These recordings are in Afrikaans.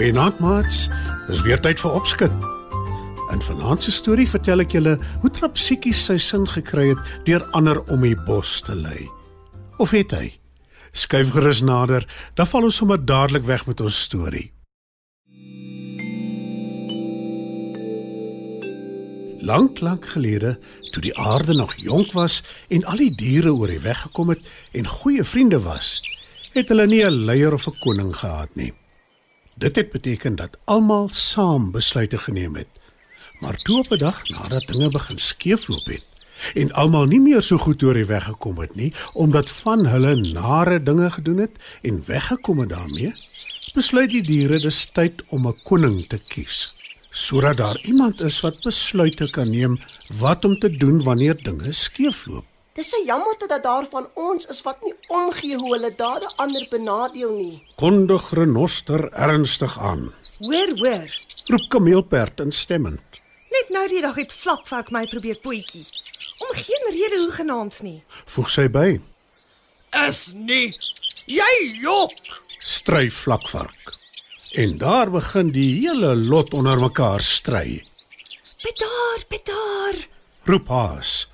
Goeienaand, maats. Dis weer tyd vir opskud. In vanaand se storie vertel ek julle hoe Trapsiekie sy sin gekry het deur ander om die bos te lei. Of het hy? Skuif gerus nader, dan val ons sommer dadelik weg met ons storie. Lank, lank gelede, toe die aarde nog jonk was en al die diere oor die weg gekom het en goeie vriende was, het hulle nie 'n leier of 'n koning gehad nie. Dit het beteken dat almal saam besluite geneem het. Maar toe op 'n dag nadat dinge begin skeefloop het en almal nie meer so goed oor die weg gekom het nie omdat van hulle nare dinge gedoen het en weggekom het daarmee, besluit die diere dis tyd om 'n koning te kies sodat daar iemand is wat besluite kan neem wat om te doen wanneer dinge skeefloop. Dis 'n jammer dat daar van ons is wat nie omgee hoe hulle dade ander benadeel nie. Kondig renoster ernstig aan. Hoor, hoor. Roep kameelperd instemmend. Net nou die dag het vlakvark my probeer potjie. Om geen rede hoegenaamd nie. Voeg sy by. Is nie. Jy jok. Stry vlakvark. En daar begin die hele lot onder mekaar stry. Bedaar, bedaar. Roep haas.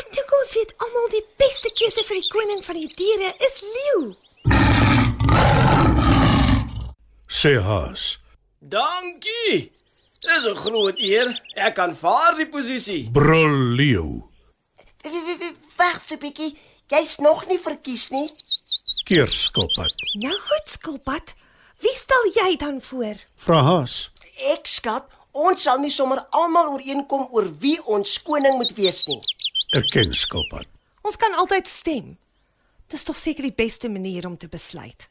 Ek dink ons weet almal die beste keuse vir die koning van die diere is leeu. Sê haas. Dankie. Dis 'n groot eer. Ek aanvaar die posisie. Brul leeu. Wag so 'n bietjie. Jy's nog nie verkies nie. Keer skilpad. Nou goed, skulpad. Wie stel jy dan voor? Vra haas. Ek skat, ons sal nie sommer almal ooreenkom oor wie ons koning moet wees nie. Erken skilpad. Ons kan altyd stem. Dis tog seker die beste manier om te besluit.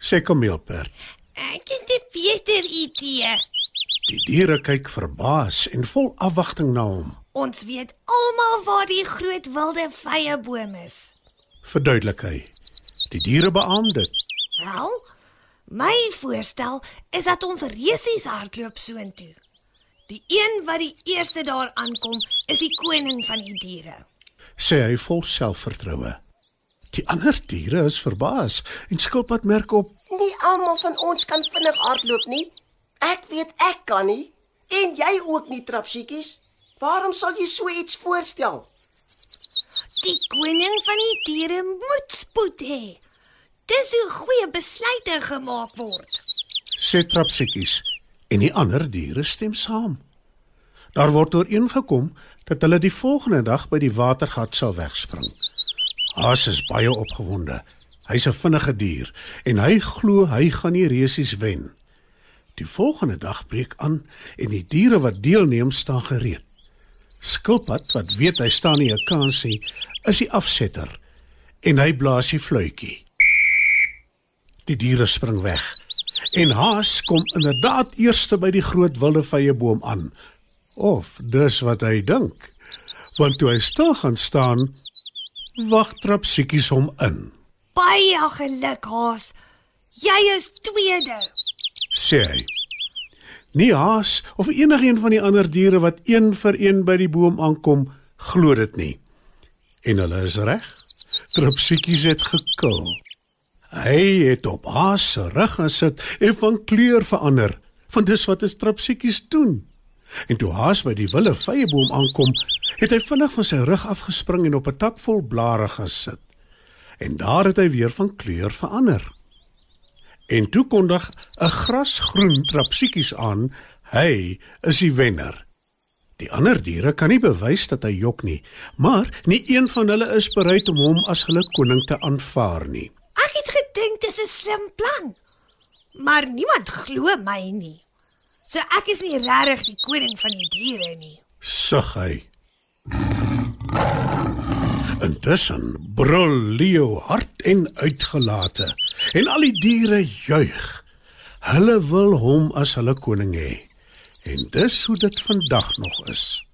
Sê kameelperd. Ek het 'n beter idee. Die diere kyk verbaas en vol afwagting na hom. Ons weet almal waar die groot wilde vyeboom is. Verduidelik hy. Die diere beamoen dit. Wel, my voorstel is dat ons resies hardloop soontoe. Die een wat die eerste daar aankom, is die koning van die diere. Sê hy vol selfvertroue. Die ander diere is verbaas en skilpad merk op. Nie almal van ons kan vinnig hardloop nie. Ek weet ek kan nie en jy ook nie trapsiekies. Waarom sal jy so iets voorstel? Die koning van die diere moet spoed hê. Dis hoe goeie besluite gemaak word. Sê trapsiekies en die ander diere stem saam. Daar word ooreengekom dat hulle die volgende dag by die watergat sal wegspring. Haas is baie opgewonde. Hy's 'n vinnige dier en hy glo hy gaan die resies wen. Die volgende dag breek aan en die diere wat deelneem staan gereed. Skilpad wat weet hy staan nie 'n kans nie, is die afsetter en hy blaas die fluitjie. Die diere spring weg en Haas kom inderdaad eerste by die groot wilde vyeboom aan. Of dis wat hy dink. Want toe hy stil gaan staan, wag Trapsiekies hom in. Baie geluk, Haas. Jy is tweede. Sê hy. Nie Haas of enigiemand van die ander diere wat een vir een by die boom aankom, glo dit nie. En hulle is reg. Trapsiekies het gekil. Hy het op Haas se rug gesit en van kleur verander. Want dis wat 'n trapsiekies doen. En toe Haas by die wille vyeboom aankom, het hy vinnig van sy rug afgespring en op 'n tak vol blare gesit. En daar het hy weer van kleur verander. En toe kondig 'n grasgroen trapsiekies aan, hy is die wenner. Die ander diere kan nie bewys dat hy jok nie, maar nie een van hulle is bereid om hom as hulle koning te aanvaar nie. Gedink dis 'n slim plan. Maar niemand glo my nie. So ek is nie regtig die koning van die diere nie. Sug hy. Intussen brul Leo hard en uitgelate en al die diere juig. Hulle wil hom as hulle koning hê. En dis hoe dit vandag nog is.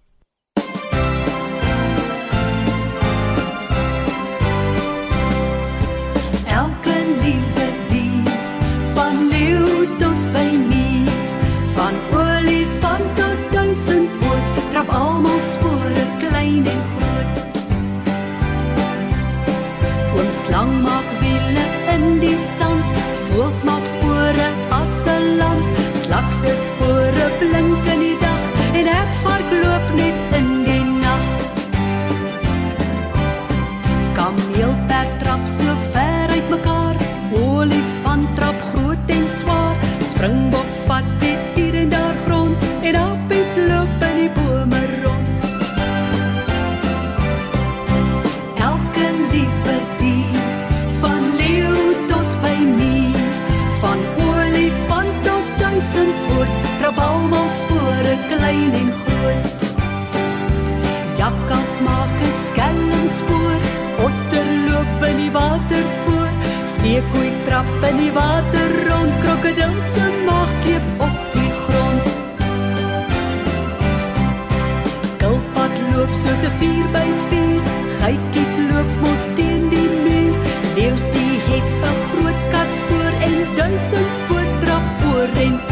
Seekoei trap in die water rond, krokodil se maag sleep op die grond. Skilpad loop soos 'n 4 by 4, geitjies loop mos teen die muur. Leeu's die het 'n groot katspoor en duisend poot trap oor en oor.